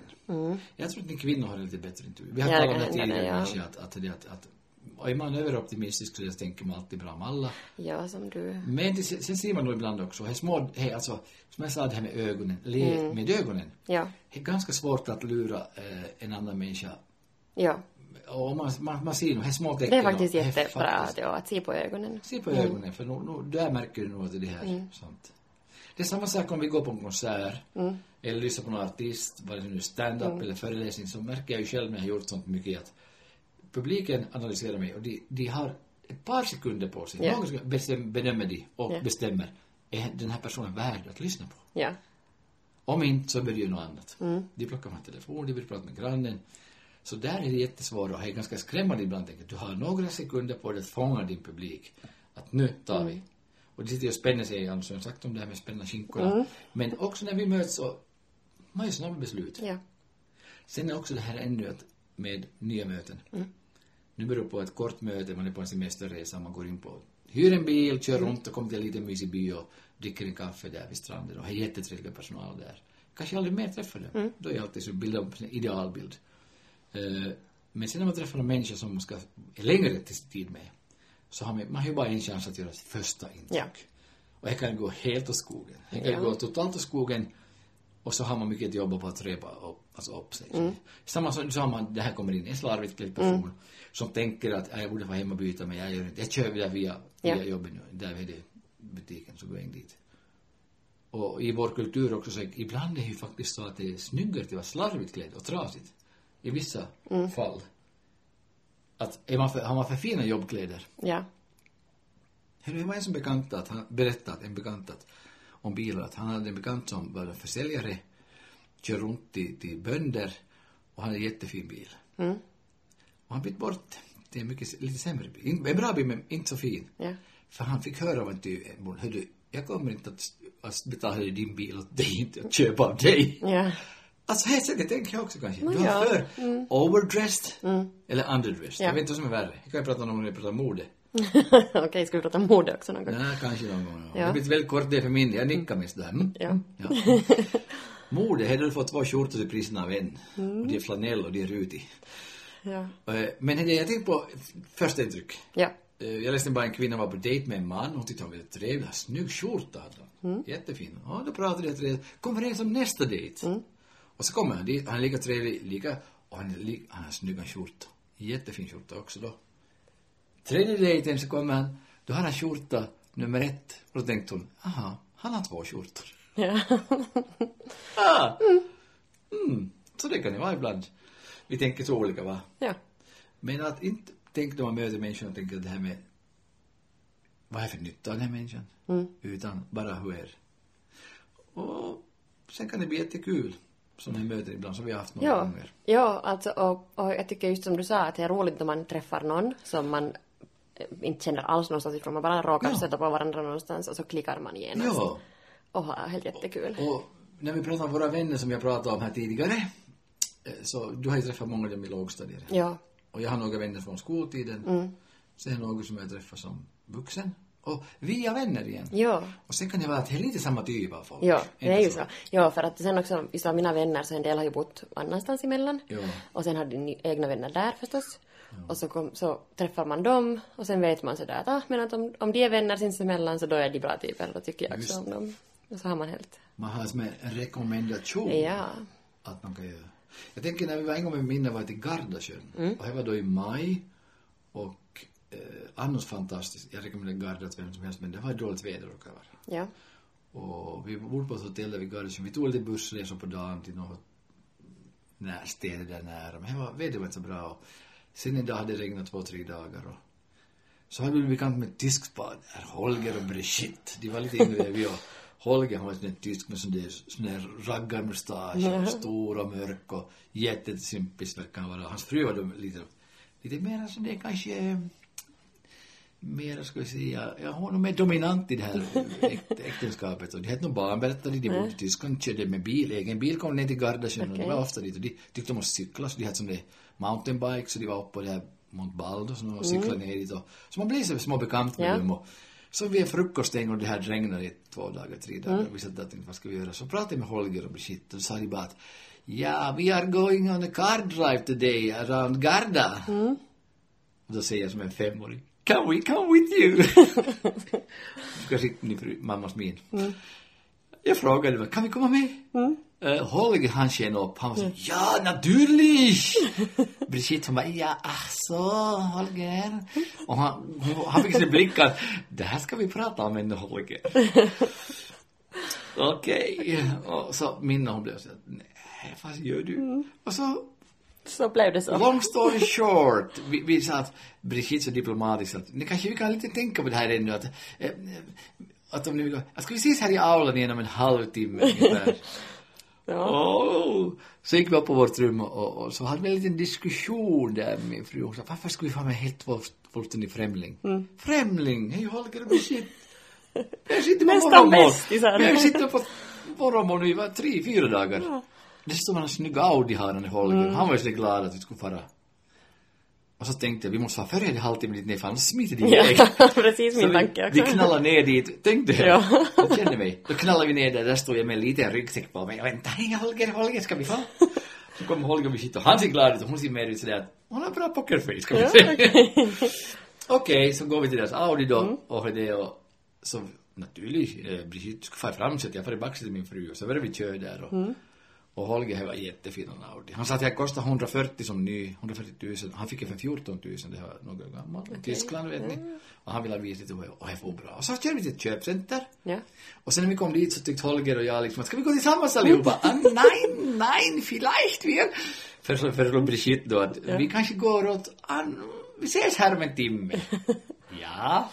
Speaker 2: Jag tror att ni kvinnor har lite bättre intuition. Vi har
Speaker 1: Mm. Ja,
Speaker 2: talat om det tidigare
Speaker 1: ja.
Speaker 2: att, att, att, att är man överoptimistisk så tänker man alltid bra om alla.
Speaker 1: Ja, som du...
Speaker 2: Men det, sen ser man nog ibland också, här små, här, alltså, som jag sa det här med ögonen, le
Speaker 1: Mm.
Speaker 2: med ögonen.
Speaker 1: Ja,
Speaker 2: Det är ganska svårt att lura eh, en annan människa
Speaker 1: ja.
Speaker 2: Och man, man, man ser nog här små tecken.
Speaker 1: Det är faktiskt
Speaker 2: och- det
Speaker 1: jättebra att,
Speaker 2: faktiskt-
Speaker 1: ja, att se på ögonen.
Speaker 2: Se på ögonen, för nu, nu, där märker du nog att det är det här. Sånt. Det är samma sak om vi går på en konsert eller lyssnar på någon artist, vare sig nu stand-up eller föreläsning, så märker jag ju själv när jag har gjort sånt mycket att publiken analyserar mig och de, de har ett par sekunder på sig.
Speaker 1: Ja.
Speaker 2: Någon bestäm, bedömer de och
Speaker 1: Ja.
Speaker 2: bestämmer, är den här personen värd att lyssna på?
Speaker 1: Ja.
Speaker 2: Om inte så börjar ju något annat. De plockar fram telefon, de vill prata med grannen. Så där är det jättesvårt och det är ganska skrämmande ibland. Du har några sekunder på dig att fånga din publik. Att nu tar vi. Och det sitter ju och spänner sig, Anders har sagt om det här med spänna skinkorna. Men också när vi möts så, man gör snabba beslut.
Speaker 1: Ja.
Speaker 2: Sen är också det här ännu att med nya möten. Nu beror det på ett kort möte, man är på en semesterresa, man går in på, hyr en bil, kör runt och kommer till en liten mysig by och dricker en kaffe där vid stranden och har jättetrevliga personal där. Kanske aldrig mer träffar dem. Då är jag alltid så bilda upp en idealbild. Eh, men sen när man träffar en människa som man ska är längre tid med, så har man, man har ju bara en chans att göra ett första intryck.
Speaker 1: Ja.
Speaker 2: Och det kan gå helt åt skogen. Det kan
Speaker 1: Ja.
Speaker 2: gå totalt åt skogen och så har man mycket att jobba på att repa upp, alltså upp sig.
Speaker 1: Mm.
Speaker 2: Samma som så har man, det här kommer in, en slarvigt klädd person som tänker att "Ja, jag borde vara hemma och byta men jag gör inte, jag kör via, via
Speaker 1: Ja.
Speaker 2: jobbet nu, där är det butiken så går jag in dit. Och i vår kultur också så ibland är det ju faktiskt så att det är snyggare att vara slarvigt klädd och trasigt. I vissa
Speaker 1: Mm.
Speaker 2: fall. Att är man för, har man för fina jobbkläder
Speaker 1: Ja.
Speaker 2: det var en som bekant att han berättat, en bekant att, om bilar, att han hade en bekant som var försäljare, kör runt till, till bönder och han hade en jättefin bil.
Speaker 1: Mm.
Speaker 2: Och han bytte bort till en mycket, lite sämre bil. En bra bil men inte så fin.
Speaker 1: Ja.
Speaker 2: För han fick höra av en ty, hördu, jag kommer inte att, att betala din bil åt dig, inte att köpa av dig.
Speaker 1: Ja.
Speaker 2: Alltså här sättet tänker jag också kanske.
Speaker 1: Nå
Speaker 2: Du har
Speaker 1: ja,
Speaker 2: för overdressed eller underdressed.
Speaker 1: Ja.
Speaker 2: Jag vet inte vad som är värre. Jag kan ju prata om när vi pratar mode.
Speaker 1: Okej, ska vi prata mode också någon gång?
Speaker 2: Nej, kanske någon gång.
Speaker 1: Ja.
Speaker 2: Det blivit väldigt kort det för min del. Jag nickar mest där. Mm.
Speaker 1: Ja.
Speaker 2: Ja. Mode, här har du fått två skjortor till priserna av en.
Speaker 1: Mm.
Speaker 2: Och de är flanell och de är rutig.
Speaker 1: Ja.
Speaker 2: Eh, Men det jag tänkte på, första intryck.
Speaker 1: Ja.
Speaker 2: Eh, Jag läste bara en kvinna var på dejt med en man. Hon tyckte han var väldigt trevlig. Snygg skjorta hade.
Speaker 1: Mm.
Speaker 2: Jättefin. Ja, då pratade jag tre. Kom överens om nästa dejt. Och så kommer han dit, han är lika trevlig, lika, och han, är li, han har snygga skjorta. Jättefin skjorta också då. Tredje dejten så kommer han, då har han skjorta nummer ett. Och då tänkte hon, aha, han har två skjortor.
Speaker 1: Ja.
Speaker 2: Ah. Mm. Så det kan det vara ibland. Vi tänker så olika va?
Speaker 1: ja.
Speaker 2: Men att inte tänka när man möter människan och tänka det här med vad är för nytta av den här människan? Utan bara hur är? Och sen kan det bli jättekul. Sådana här möten ibland som vi har haft några
Speaker 1: Ja,
Speaker 2: gånger.
Speaker 1: ja alltså, och, och jag tycker just som du sa att det är roligt när man träffar någon som man inte känner alls någonstans ifrån, man bara råkar
Speaker 2: Ja.
Speaker 1: stöta på varandra någonstans och så klickar man genast.
Speaker 2: Ja.
Speaker 1: Och har helt jättekul.
Speaker 2: Och när vi pratar om våra vänner som jag pratade om här tidigare. eh, Så du har ju träffat många av dem i lågstadiet.
Speaker 1: Ja,
Speaker 2: Och jag har några vänner från skoltiden.
Speaker 1: Mm.
Speaker 2: Sen har några som jag träffat som vuxen. Och vi är vänner igen.
Speaker 1: ja.
Speaker 2: Och sen kan det vara att det är lite samma typ av folk.
Speaker 1: Ja, det är ju så. Ja, för att sen också, just av mina vänner, så en del har ju bott annanstans emellan.
Speaker 2: Ja.
Speaker 1: Och sen hade ni egna vänner där förstås. Och så, kom, så träffar man dem och sen vet man sådär att, ah, men att om, om de är vänner sinsemellan så då är de bra typer, då tycker jag också om dem. Och så har man helt...
Speaker 2: Man har som en rekommendation.
Speaker 1: Ja.
Speaker 2: Att man kan göra. Jag tänker när vi var en gång med minne var till Gardasjön.
Speaker 1: Mm.
Speaker 2: Och det var då i maj. Och eh, annars fantastiskt. Jag rekommenderar Garda till vem som helst men det var dåligt väder råkade vara.
Speaker 1: Ja.
Speaker 2: Och vi bodde på ett hotell där vid Gardasjön. Vi tog lite bussresor på dagen till något när, städer där nära. Men det var, vädret var inte så bra. Och sen en dag hade det regnat två, tre dagar. Och så hade vi blivit bekant med tyskspad där. Holger och Brigitte. De var lite yngre än vi och Holger han var där tysk med sån där, sån där raggarmustasch stor och mörk och jättesympis verkar han vara. Hans fru var då lite, lite mer sån där kanske eh, mer, ska vi säga, ja, hon är mer dominant i det här äkt, äktenskapet. Och de hette nog barnberättare, de bodde i Tyskland, körde med bil, egen bil, kom ner till Gardasjön och de var ofta dit. Och de tyckte om att cykla, så de hade sån där mountainbike, så de var uppe på det här Mont Baldo så och cyklade ner dit. Och, så man blev så små bekant med
Speaker 1: Ja.
Speaker 2: dem. Och, så vid frukost en gång, det här regnade i två dagar, tre dagar, vi satt där och tänkte vad ska vi göra? Så pratade jag med Holger och Brigitte och så sa de bara att Ja, we are going on a car drive today around Garda. Och då säger jag som en femåring, Can we come with you? Ska sitta i fru, mammas min. Jag frågade kan vi komma med? Uh, Holger han sken upp, han var så, ja naturligt! Brigitte hon bara, ja alltså Holger. Och han, hon, han fick sin blick att, det här ska vi prata om ändå Holger. Okej, och så Minna hon blev så nej vad gör du? Och så
Speaker 1: Så blev det så.
Speaker 2: Long story short, vi, vi sa att Brigitte så diplomatiskt att nu kanske vi kan lite tänka på det här ännu att, eh, att om ni vill ska vi ses här i aulan igenom en halvtimme ungefär?
Speaker 1: Ja.
Speaker 2: Oh. Så gick vi upp på vårt rum och, och, och så hade vi en liten diskussion där med fru. Hon sa, varför skulle vi få med helt full- fullständig främling? Främling? Hej Holger och Brigitte. Jag sitter på
Speaker 1: Nästan bästisar.
Speaker 2: Jag sitter på morgonmål i var tre, fyra dagar. Dessutom han snygga Audi har han Holger. Han var ju så glad att vi skulle fara. Och så tänkte jag, vi måste vara före en halvtimme dit ner för annars smiter de iväg.
Speaker 1: Ja, precis min
Speaker 2: Så
Speaker 1: tanke också.
Speaker 2: vi knallar ner dit, tänkte jag.
Speaker 1: Ja.
Speaker 2: Jag kände mig. Då knallade vi ner där, där stod jag med en liten ryggsäck på mig. Jag vänta, hej Holger, Holger, ska vi få? Så kom Holger vi sitter och han ser glad ut och hon ser mer ut sådär att hon har bra pokerface kan man säga.
Speaker 1: okej.
Speaker 2: Okej, så går vi till deras Audi då
Speaker 1: Mm.
Speaker 2: och det och så naturligt, eh, Brigitte skulle fara i framsätet, jag far i baksätet min fru och så började vi köra där och,
Speaker 1: Mm.
Speaker 2: Och Holger var jättefin en Audi. Han sa att jag kostade 140 som ny, 140 000. Han fick ju för 14 000, det var några gammal. Tyskland vet ni. Och han ville visa lite och och det var bra. Och så körde vi till ett köpcenter.
Speaker 1: Ja.
Speaker 2: Och sen när vi kom dit så tyckte Holger och jag liksom att ska vi gå tillsammans allihopa? ah, nej, nej, vielleicht vi. Föreslog Brigitte då att vi kanske går åt, an, vi ses här om en timme. ja.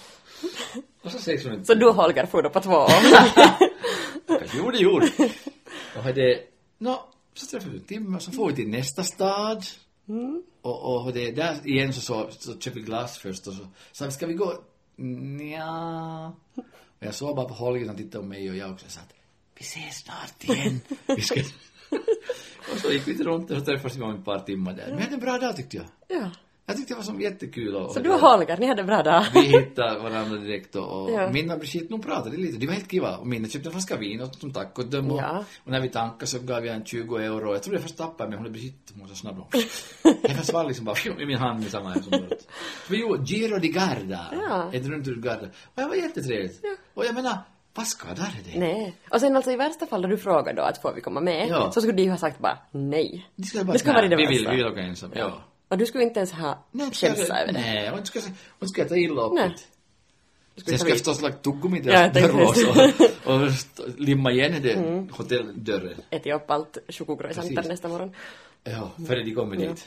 Speaker 2: Och så ses hon en
Speaker 1: Så du och Holger for då på två?
Speaker 2: Kanske gjorde, gjorde. Och det, nå, så träffade vi en timme och så får vi till nästa stad. Och, och det, där igen så, så, så köpte vi glass först och så sa vi, ska vi gå? Nja. Och jag såg bara på Holger, han tittade på mig och jag också sa att vi ses snart igen. vi ska... och så gick vi runt och så träffades vi om ett par timmar där. Men hade en bra dag tyckte jag.
Speaker 1: ja.
Speaker 2: Jag tyckte det var som jättekul. Och,
Speaker 1: Så du och Holger, ni hade bra dag?
Speaker 2: vi hittade varandra direkt och, och
Speaker 1: Ja.
Speaker 2: Minna och Brigitte de pratade lite. De var helt kiva. Och Minna köpte en flaska vin och som tack åt dem. Och,
Speaker 1: Ja.
Speaker 2: och när vi tankade så gav jag en 20 euro. Jag tror jag först tappade men hon är Brigitte, hon var så snabb. Jag försvann liksom bara i min hand med samma som förut. Så vi gjorde Giro di Garda.
Speaker 1: Ja.
Speaker 2: Ett runt runt Garda. Och det var jättetrevligt. Och jag menar, vad skadar det?
Speaker 1: Nej. Och sen alltså i värsta fall då du frågar då att får vi komma med,
Speaker 2: Ja.
Speaker 1: så skulle de ju ha sagt bara nej.
Speaker 2: De skulle bara,
Speaker 1: det vara det
Speaker 2: "Nej, vi vill, vi vill åka ensam. Ja.
Speaker 1: Och du skulle inte ens ha känsla över det.
Speaker 2: Nej, hon ska, hon ska ta illa upp
Speaker 1: Nej.
Speaker 2: det.
Speaker 1: Du skulle
Speaker 2: Sen ska jag förstås lagt tuggummi i deras dörr
Speaker 1: det.
Speaker 2: också. Och, limma igen den hotelldörren.
Speaker 1: ätit upp allt
Speaker 2: Precis.
Speaker 1: nästa morgon.
Speaker 2: Ja, före de kommer dit.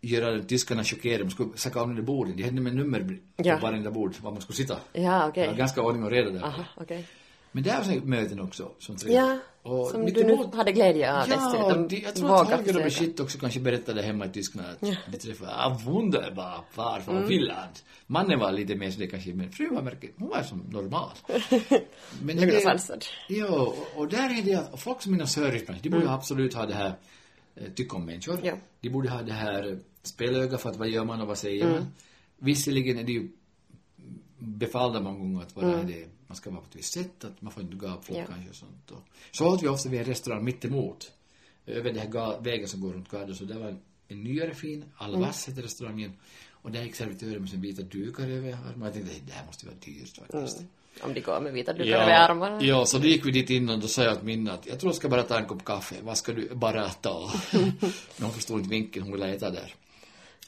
Speaker 2: Göra tyskarna chockerade, de skulle sätta av de bordet. De hade med nummer
Speaker 1: Ja.
Speaker 2: på varenda bord, var man skulle sitta.
Speaker 1: Ja, okej.
Speaker 2: Det var ganska ordning och reda där.
Speaker 1: Aha, okej.
Speaker 2: Men där var så möten också som trevligt.
Speaker 1: Ja,
Speaker 2: Och
Speaker 1: som du nu
Speaker 2: emot-
Speaker 1: hade glädje av
Speaker 2: Ja,
Speaker 1: dessutom.
Speaker 2: och de, jag tror att Holger och. Brigitte också kanske berättade hemma i Tyskland att de träffade, ah, wunderbar, far från Finland. Mannen var lite mer sådär kanske, men frun var märkligt, hon var som normal. Men
Speaker 1: och sansad.
Speaker 2: Ja, och, och där är det att folk som inom servicebranschen, de borde absolut ha det här eh, tycka om människor.
Speaker 1: Ja.
Speaker 2: De borde ha det här eh, spelöga för att vad gör man och vad säger man. Visserligen är det ju befallda många gånger att vara det, man ska vara på ett visst sätt, att man får inte gå upp folk
Speaker 1: Ja.
Speaker 2: kanske och sånt. Och så åt vi ofta vid en restaurang mitt emot över den här vägen som går runt gatan, så där var en, en nyare fin, Alvas heter restaurangen, och där gick servitören med sin vita dukar över armarna. Jag tänkte, det här måste vara dyrt faktiskt.
Speaker 1: Om de går med vita dukar över armarna.
Speaker 2: Ja, så då gick vi dit in och då sa jag åt Minna att jag tror jag ska bara ta en kopp kaffe. Vad ska du bara ta? Men hon förstod inte vinkeln, hon ville äta där.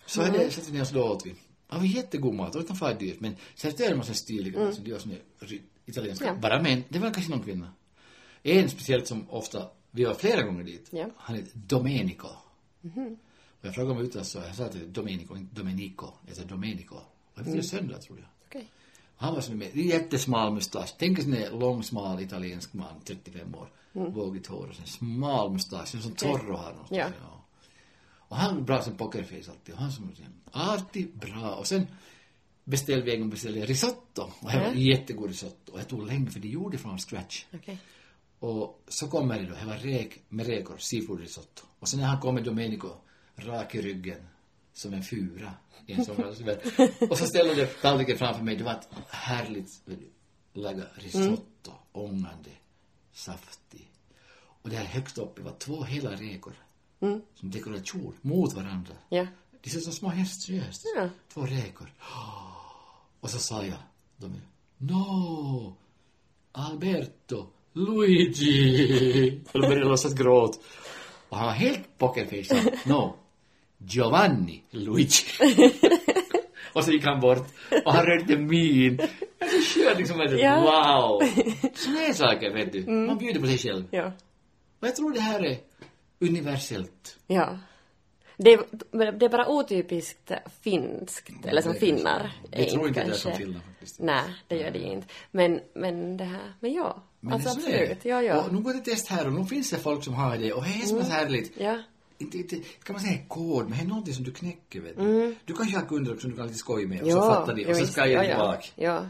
Speaker 2: Så mm. det satte vi ner oss då åt vi. Ja, vi jättegod mat, och utan far dyrt. Men servitören var så stilig, mm. de var som är ry- italienska.
Speaker 1: Ja.
Speaker 2: Bara män, det var kanske någon kvinna. En speciellt som ofta, vi var flera gånger dit.
Speaker 1: Ja.
Speaker 2: Han heter Domenico. Och jag frågade om uttalet så jag sa att det är Domenico, inte Domenico. Det heter Domenico. Och det betyder söndag tror jag.
Speaker 1: Okej.
Speaker 2: Han var som med jättesmal mustasch. Tänk en sån där lång, smal italiensk man, 35 år. Vågigt hår och sen smal mustasch, en sån torro har han.
Speaker 1: Ja.
Speaker 2: Och han bra som pokerface alltid. Och han som artig, bra. Och sen beställde vi en gång beställde risotto. Och det var
Speaker 1: Ja.
Speaker 2: jättegod risotto. Och jag tog länge för de gjorde från scratch.
Speaker 1: Okej.
Speaker 2: Och så kommer det då, det var räk med räkor, seafood risotto. Och sen när han kommer Domenico, rak i ryggen, som en fura. i En sån här- och så ställde det tallriken framför mig, det var ett härligt laga risotto, ångande, saftig. Och där högst uppe var två hela räkor, som dekoration, mot varandra.
Speaker 1: Ja.
Speaker 2: De ser ut som små hästjös.
Speaker 1: Ja.
Speaker 2: Två räkor. Och så sa jag, de är, no, Alberto, Luigi. Och de började låtsas gråt. Och han var helt pokerface. No, Giovanni Luigi. och så gick han bort och han rörde min. Jag är så skön liksom. att,
Speaker 1: Ja.
Speaker 2: Wow. Såna här saker vet du. Man bjuder på sig själv.
Speaker 1: Ja.
Speaker 2: Och jag tror det här är universellt.
Speaker 1: Ja. Det är, det är bara otypiskt finskt, eller som finnar. Är
Speaker 2: tror inte det är
Speaker 1: kanske-
Speaker 2: som Finland faktiskt.
Speaker 1: Nej, det gör det ju inte. Men, men det här, men ja.
Speaker 2: Men
Speaker 1: alltså absolut, ja, ja.
Speaker 2: Och nu går det test här och nu finns det folk som har det och det är så härligt.
Speaker 1: Ja.
Speaker 2: Inte, inte, kan man säga kod, men det är någonting som du knäcker vet du. Du kanske har kunder som du kan lite skoj med och så fattar de
Speaker 1: jo,
Speaker 2: och så ska jag
Speaker 1: ja,
Speaker 2: tillbaka.
Speaker 1: ja.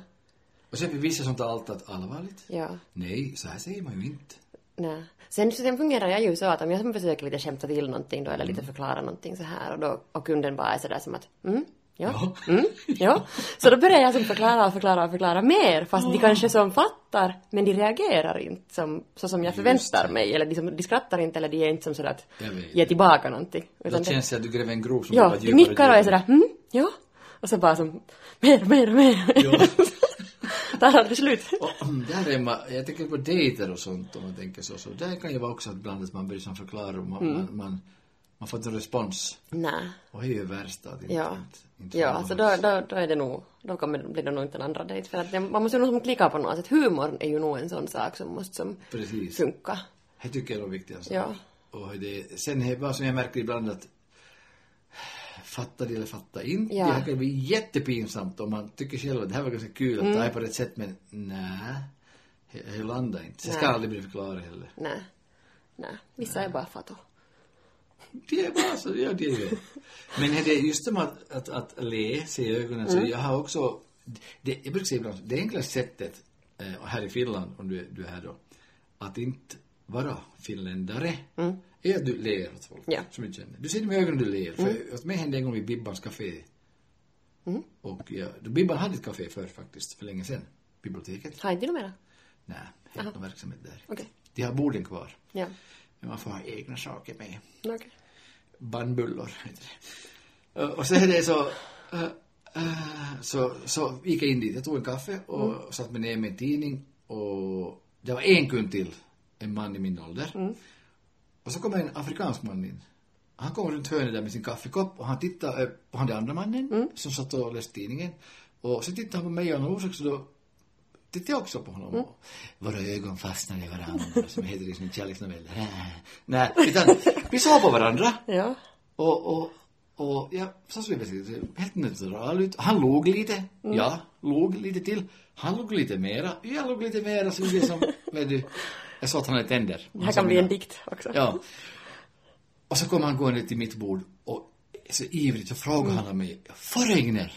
Speaker 2: Och sen är vissa som tar allt att allvarligt.
Speaker 1: Ja, ja.
Speaker 2: Nej, så här säger man ju inte.
Speaker 1: Nej. Sen, sen fungerar jag ju så att om jag försöker lite skämta till någonting då eller
Speaker 2: Mm.
Speaker 1: lite förklara någonting så här och då och kunden bara är sådär som att mm, ja,
Speaker 2: Ja.
Speaker 1: mm, ja. Så då börjar jag som förklara och förklara och förklara mer fast de kanske som fattar men de reagerar inte som, så som jag förväntar mig eller de, som, de skrattar inte eller de är inte som sådär att ge tillbaka någonting.
Speaker 2: Då
Speaker 1: det-
Speaker 2: känns det att du gräver en grop som
Speaker 1: Ja, de
Speaker 2: djupare
Speaker 1: nickar och är sådär mm, ja. Och så bara som mer, mer, mer.
Speaker 2: Ja.
Speaker 1: Där har det slut.
Speaker 2: Och, mm, där är man, jag tänker på dejter och sånt om man tänker så. så där kan ju vara också att ibland att man börjar som förklara och man,
Speaker 1: Mm.
Speaker 2: man, man, man får inte en respons.
Speaker 1: Nej.
Speaker 2: Och det är ju värst att inte,
Speaker 1: Ja.
Speaker 2: inte, inte
Speaker 1: Ja, alltså då, då, då är det nog, då kommer, blir det nog inte en andra dejt. För att det, man måste ju nog som klicka på något sätt. Humorn är ju nog en sån sak som måste som
Speaker 2: Precis.
Speaker 1: funka.
Speaker 2: Det tycker jag är det viktigaste.
Speaker 1: Ja.
Speaker 2: Och det, sen är vad som jag märker ibland att fatta det eller fatta inte.
Speaker 1: Ja.
Speaker 2: Det kan bli jättepinsamt om man tycker själv att det här var ganska kul att
Speaker 1: Mm.
Speaker 2: ta på rätt sätt men nej, det landar inte. Så jag ska aldrig bli förklarad heller.
Speaker 1: Nej. Nej, vissa är bara fatto.
Speaker 2: Det är bara så, ja det är det. Men är det just som att, att, att le, se ögonen, så jag har också, det, jag brukar säga ibland, det enklaste sättet, eh, här i Finland, om du, är- du är här då, att inte vara finländare, är att du ler åt folk
Speaker 1: Ja.
Speaker 2: som du känner. Du ser dem i ögonen och du ler. För åt mig hände en gång vid Bibbans café. Och ja, Bibban hade ett café förr faktiskt, för länge sedan. Biblioteket.
Speaker 1: Har inte du mera?
Speaker 2: Nej, helt någon verksamhet där.
Speaker 1: Okej.
Speaker 2: De har borden kvar.
Speaker 1: Ja.
Speaker 2: Men man får ha egna saker med
Speaker 1: Okej.
Speaker 2: bannbullor heter det. Och- så är det så, äh, eh, så, så gick jag in dit. Jag tog en kaffe och satt mig ner med en tidning och det var en kund till, en man i min ålder. Och så kom en afrikansk man in. Han kom runt hörnet där med sin kaffekopp och han tittade eh, på han den andra mannen som satt och läste tidningen. Och så tittade han på mig och av någon orsak så då tittade jag också på honom. Och våra ögon fastnade i varandra, som heter i sin kärleksnovell. Nej, utan vi såg på varandra.
Speaker 1: Ja.
Speaker 2: Och, och, och ja, så såg vi helt neutral ut. Han log lite. Ja, log lite till. Han log lite mera. Jag log lite mera. Så det som, vet du, jag såg att han hade tänder.
Speaker 1: Det här kan bli en dikt också.
Speaker 2: Ja. Och så kom han gående till mitt bord och så ivrigt så frågade han mig, Forregner?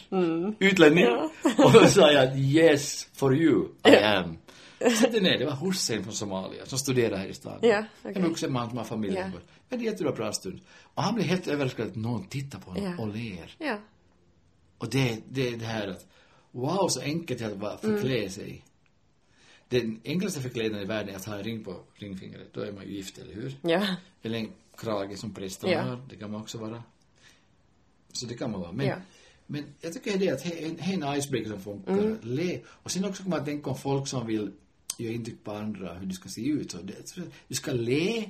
Speaker 2: Utlänning? Och då sa jag, yes, for you, I am. Så det, nej, det var Hussein från Somalia som studerar här i stan.
Speaker 1: Ja, okej.
Speaker 2: En vuxen man som har familj.
Speaker 1: Ja.
Speaker 2: Vi hade en jättebra pratstund. Och han blev helt överraskad att någon tittar på honom
Speaker 1: Ja.
Speaker 2: och ler.
Speaker 1: Ja.
Speaker 2: Och det, det är det här att, wow, så enkelt det är att bara förklä
Speaker 1: Mm.
Speaker 2: sig. Den enklaste förklädnaden i världen är att ha en ring på ringfingret. Då är man ju gift, eller hur?
Speaker 1: Ja.
Speaker 2: Eller en krage som prästen
Speaker 1: Ja.
Speaker 2: har, det kan man också vara. Så det kan man vara. Men,
Speaker 1: Ja.
Speaker 2: men jag tycker det är att det är en- icebreaker som funkar. Le. Och sen också kommer man tänka om folk som vill göra intryck på andra, hur du ska se ut. Så det, du ska le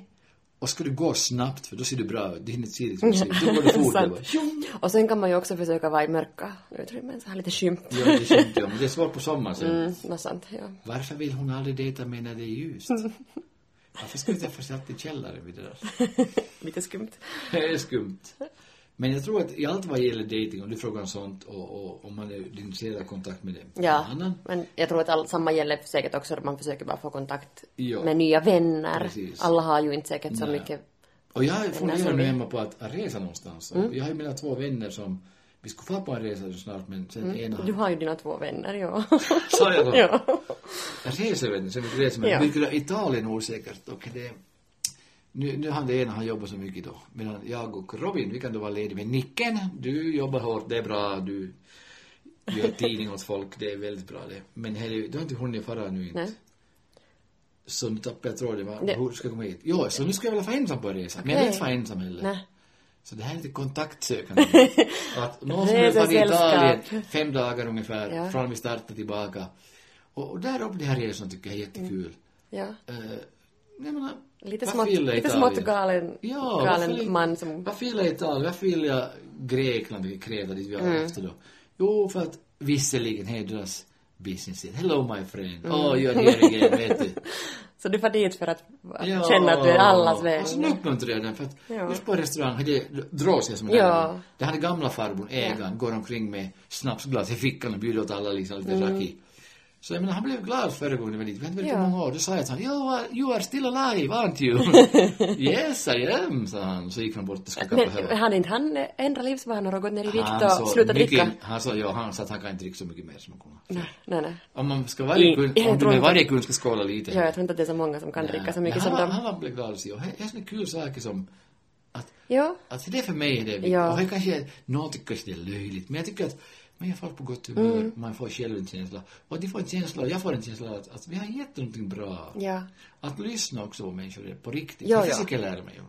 Speaker 2: och ska du gå snabbt, för då ser du bra ut. Det hinner se liksom. Då går du fort. det
Speaker 1: Sant.
Speaker 2: bara.
Speaker 1: Och sen kan man ju också försöka vara i mörka utrymmen, så här lite skymt.
Speaker 2: Ja, det är skönt, ja, men det är svårt på sommaren sen.
Speaker 1: Mm, något sant, ja.
Speaker 2: Varför vill hon aldrig dejta mig när det är ljust? Varför ska vi träffas alltid i källaren vid det där?
Speaker 1: Lite skumt.
Speaker 2: Det är skumt. Men jag tror att i allt vad gäller dating, om du frågar om sånt och, om man är intresserad av kontakt med det.
Speaker 1: Ja,
Speaker 2: annan.
Speaker 1: men jag tror att all, samma gäller säkert också att man försöker bara få kontakt
Speaker 2: Ja.
Speaker 1: med nya vänner.
Speaker 2: Precis.
Speaker 1: Alla har ju inte säkert så
Speaker 2: Nej.
Speaker 1: mycket.
Speaker 2: Och jag funderar nu
Speaker 1: vi-
Speaker 2: hemma på att, att resa någonstans.
Speaker 1: Mm.
Speaker 2: Jag har ju mina två vänner som, vi skulle få på en resa snart men sen ena...
Speaker 1: Mm. Du har ju dina två vänner, ja.
Speaker 2: Sa jag då?
Speaker 1: ja.
Speaker 2: Jag reser vet ni, sen vi reser med.
Speaker 1: Ja.
Speaker 2: Vilket är Italien osäkert och det... Nu, nu han det ena, han jobbar så mycket då. Medan jag och Robin, vi kan då vara lediga. Men Nicken, du jobbar hårt, det är bra, du gör tidning åt folk, det är väldigt bra det. Men är- du har inte hunnit fara nu inte.
Speaker 1: Nej.
Speaker 2: Så nu tappade jag tråden,
Speaker 1: Det-
Speaker 2: hur ska jag komma hit? Jo, så nu ska jag väl få ensam på en resa. Men jag vill inte få ensam heller.
Speaker 1: Nej.
Speaker 2: Så det här är lite kontaktsökande. att någon som vill vara i. Italien fem dagar ungefär,
Speaker 1: Ja.
Speaker 2: från vi startar tillbaka. Och, och där uppe de här resorna tycker jag är jättekul.
Speaker 1: Ja.
Speaker 2: Eh, jag menar,
Speaker 1: Lite
Speaker 2: varför
Speaker 1: smått,
Speaker 2: gillar
Speaker 1: lite
Speaker 2: Italien?
Speaker 1: smått galen,
Speaker 2: Ja, varför
Speaker 1: galen
Speaker 2: vill-
Speaker 1: man som...
Speaker 2: Varför gillar jag Italien? Varför vill jag Grekland, Kreta, dit vi har
Speaker 1: Mm.
Speaker 2: efter då? Jo, för att visserligen är deras business it. Hello my friend.
Speaker 1: Mm.
Speaker 2: Oh, you're here again, vet du.
Speaker 1: Så du får dit för att känna att du är allas vän.
Speaker 2: Alltså nu uppmuntrar jag den för att
Speaker 1: Ja.
Speaker 2: just på restaurang, dras jag som en
Speaker 1: Ja.
Speaker 2: ja. Det är gamla farbrorn, ägaren, går omkring med snapsglas i fickan och bjuder åt alla liksom lite raki. Så jag menar, han blev glad förra gången dit. Vi hade väldigt
Speaker 1: Mm. Ja.
Speaker 2: många år. Då sa jag till honom, you are, you are still alive, aren't you? yes, I am, sa han. Så gick han bort och skakade på
Speaker 1: Men
Speaker 2: huvudet.
Speaker 1: hade inte han ändrat livsvanor och gått ner i vikt
Speaker 2: Han
Speaker 1: och
Speaker 2: sa
Speaker 1: slutat
Speaker 2: mycket-
Speaker 1: dricka?
Speaker 2: Han sa, ja, han sa att han kan inte dricka så mycket mer som han kunde.
Speaker 1: Nej, nej, nej.
Speaker 2: Om man ska varje kund, om du med
Speaker 1: inte-
Speaker 2: varje kund ska skåla lite.
Speaker 1: Ja, jag tror inte att det är så många som kan dricka så mycket
Speaker 2: Men
Speaker 1: som
Speaker 2: han,
Speaker 1: de.
Speaker 2: Han var blev glad att se. Och det är såna kul saker som att
Speaker 1: Ja.
Speaker 2: Alltså det är för mig är det viktigt.
Speaker 1: Ja.
Speaker 2: Och kanske, någon tycker kanske det är löjligt, men jag tycker att man är folk på gott humör,
Speaker 1: Mm.
Speaker 2: man får själv en känsla. Och de får en känsla, jag får en känsla att, att vi har gett någonting bra.
Speaker 1: Ja.
Speaker 2: Att lyssna också på människor på riktigt.
Speaker 1: Ja,
Speaker 2: För
Speaker 1: ja.
Speaker 2: fysiker lär mig ju.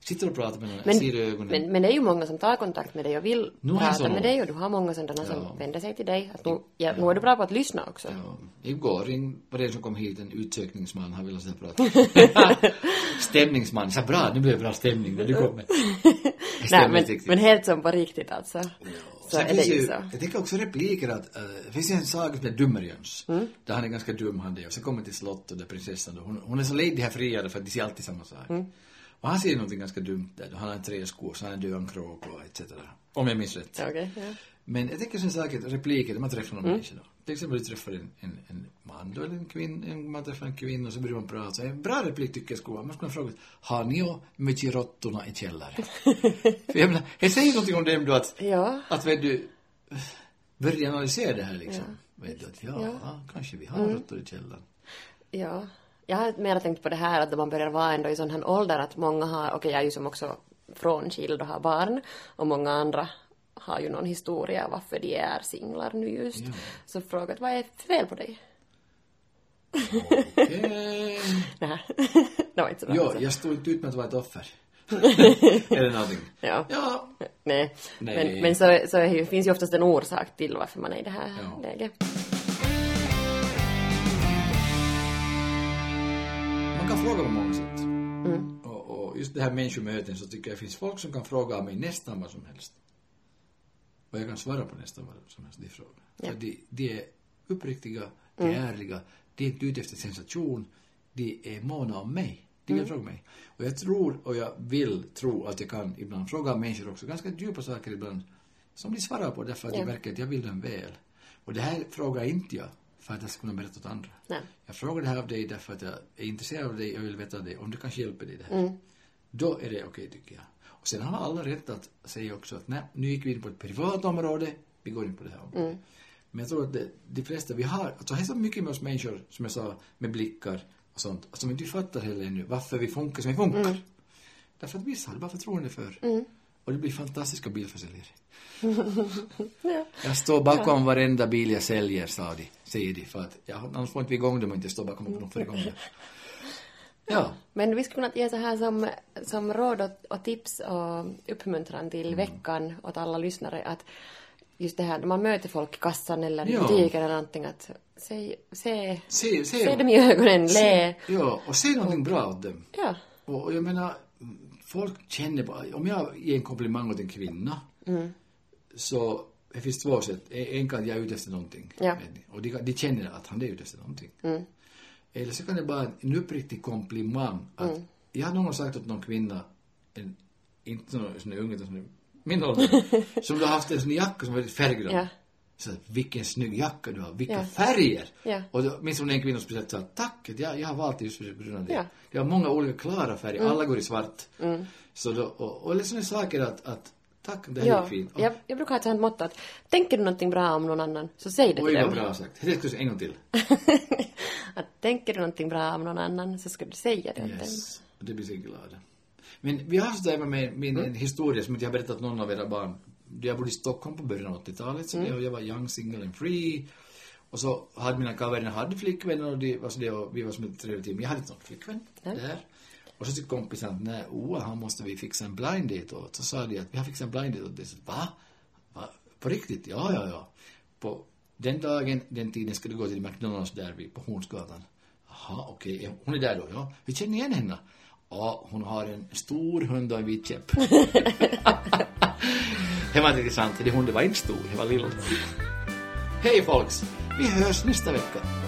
Speaker 2: Sitter och pratar med någon,
Speaker 1: Men,
Speaker 2: ser ögonen.
Speaker 1: men, men det är ju många som tar kontakt med dig och vill
Speaker 2: Nu jag
Speaker 1: prata med dig och du har många sådana som
Speaker 2: Ja.
Speaker 1: vänder sig till dig. Att nu, ja, nu är du bra på att lyssna också.
Speaker 2: Ja, igår ring, var det en som kom hit, en utsökningsman, han ville prata. Stämningsman, jag sa bra, nu blev det bra stämning när du kom med.
Speaker 1: Nej, men, men helt som på riktigt alltså. Så
Speaker 2: Sen
Speaker 1: är det
Speaker 2: finns
Speaker 1: ju
Speaker 2: jag tänker också repliker att, uh, det finns en saga som heter Dummerjöns.
Speaker 1: Mm.
Speaker 2: Där han är ganska dum han det. Och så kommer till slottet och där prinsessan då, hon, hon är så ledig här friare för att de ser alltid samma sak.
Speaker 1: Mm.
Speaker 2: Och han säger någonting ganska dumt där då. Han har en träsko, så han är död en kråk och etc. Om jag minns rätt.
Speaker 1: Okej, ja.
Speaker 2: Men jag tänker sak att repliker, när man träffar någon
Speaker 1: Mm.
Speaker 2: människa då. Till exempel du träffar en, en, en man då, eller en kvinna, man träffar en kvinna och så börjar man prata. En bra replik tycker jag skulle vara, man skulle fråga, har ni ju mycket råttorna i källaren? För jag menar, det säger någonting om dem då att,
Speaker 1: Ja.
Speaker 2: att vet du, börja analysera det här liksom. Vet du att, ja,
Speaker 1: Ja. Mm.
Speaker 2: ja. kanske vi har råttor i källaren.
Speaker 1: Ja. Jag har mer tänkt på det här att man börjar vara ändå i sån här ålder att många har, okej jag är ju som också frånskild och har barn och många andra har ju någon historia varför de är singlar nu just.
Speaker 2: Ja.
Speaker 1: Så frågat vad är fel på dig?
Speaker 2: Okej.
Speaker 1: Nej, det var inte så bra.
Speaker 2: Ja,
Speaker 1: alltså.
Speaker 2: jag stod inte ut med att vara ett offer. Eller någonting.
Speaker 1: Ja.
Speaker 2: Ja,
Speaker 1: Nej.
Speaker 2: Nej.
Speaker 1: Men, men så, så finns ju oftast en orsak till varför man är i det här
Speaker 2: Ja.
Speaker 1: läget.
Speaker 2: Man kan fråga på många sätt.
Speaker 1: Mm.
Speaker 2: Och, och just det här människomöten så tycker jag det finns folk som kan fråga mig nästan vad som helst. Och jag kan svara på nästan vad som helst de frågar.
Speaker 1: Ja.
Speaker 2: För de, de är uppriktiga, de är ärliga, de är inte ute efter sensation, de är måna om mig. De vill fråga mig. Och jag tror och jag vill tro att jag kan ibland fråga människor också ganska djupa saker ibland som de svarar på därför att
Speaker 1: Ja.
Speaker 2: de verkar att jag vill dem väl. Och det här frågar inte jag för att jag ska kunna berätta åt andra.
Speaker 1: Nej.
Speaker 2: Jag frågar det här av dig därför att jag är intresserad av dig och vill veta det, om du kanske hjälper dig det här. Då är det okej tycker jag. Och sen har alla rätt att säga också att nej, nu gick vi in på ett privat område, vi går in på det här området. Men jag tror att det, de flesta vi har, alltså det är så mycket med oss människor, som jag sa, med blickar och sånt, som inte vi fattar heller ännu varför vi funkar som vi funkar. Därför att vissa har det bara förtroende för. Och det blir fantastiska bilförsäljare.
Speaker 1: Ja.
Speaker 2: Jag står bakom varenda bil jag säljer, sa de, säger de, för att ja, annars får inte vi igång dem om inte står bakom och får igång dem. Ja,
Speaker 1: Men vi skulle kunna ge så här som, som råd och, och tips och uppmuntran till
Speaker 2: Mm.
Speaker 1: veckan åt alla lyssnare att just det här när man möter folk i kassan eller i
Speaker 2: Ja.
Speaker 1: butiken eller någonting att se, se,
Speaker 2: se, se,
Speaker 1: se dem i ögonen, le.
Speaker 2: se, ja, och se någonting bra åt dem.
Speaker 1: Ja.
Speaker 2: Och, och jag menar, folk känner bara, om jag ger en komplimang åt en kvinna,
Speaker 1: Mm.
Speaker 2: så det finns två sätt. En kan jag är ute efter någonting.
Speaker 1: Ja.
Speaker 2: Och de, de känner att han är ute efter någonting.
Speaker 1: Mm.
Speaker 2: Eller så kan det vara en uppriktig komplimang. Att
Speaker 1: Mm.
Speaker 2: Jag har någon gång sagt åt någon kvinna, en, inte någon sån ung utan sån min ålder, som har haft en sån jacka som var väldigt färggrann.
Speaker 1: Ja.
Speaker 2: Så vilken snygg jacka du har, vilka
Speaker 1: Ja.
Speaker 2: färger!
Speaker 1: Ja.
Speaker 2: Och då minns hon en kvinna som speciellt sa tack, jag, jag har valt det just på grund av det.
Speaker 1: Ja. Mm.
Speaker 2: Det har många olika klara färger, alla går i svart. Så då, och, och liksom saker att, att tack, det här
Speaker 1: Ja,
Speaker 2: är fint. Och,
Speaker 1: jag, jag brukar ha ett sånt motto att tänker du någonting bra om någon annan så säg det
Speaker 2: Oj,
Speaker 1: till
Speaker 2: vad
Speaker 1: dem.
Speaker 2: bra sagt. Det jag säga en gång till.
Speaker 1: att tänker du någonting bra om någon annan så ska du säga det åt dem.
Speaker 2: Yes. Och det blir så glada. Men vi har sådär med min en historia som jag har berättat någon av era barn. Jag bodde i Stockholm på början av 80-talet, så det, jag var young, single and free. Och så hade mina kaverer hade flickvänner och de, alltså det, och vi var som ett trevligt team. Jag hade inte någon flickvän där. Och så tyckte kompisen att nej, oh, Oa, han måste vi fixa en blind date åt. Så sa de att vi har fixat en blind date åt dig. Så, Va? Va? På riktigt? Ja, ja, ja. På den dagen, den tiden ska du gå till McDonalds där vid, på Hornsgatan. Jaha, okej. Okay. Hon är där då, ja. Vi känner igen henne. Ja, hon har en stor hund och en vit käpp. det var inte riktigt sant. Det hon det var inte stor, det var lilla. Hej folks! Vi hörs nästa vecka.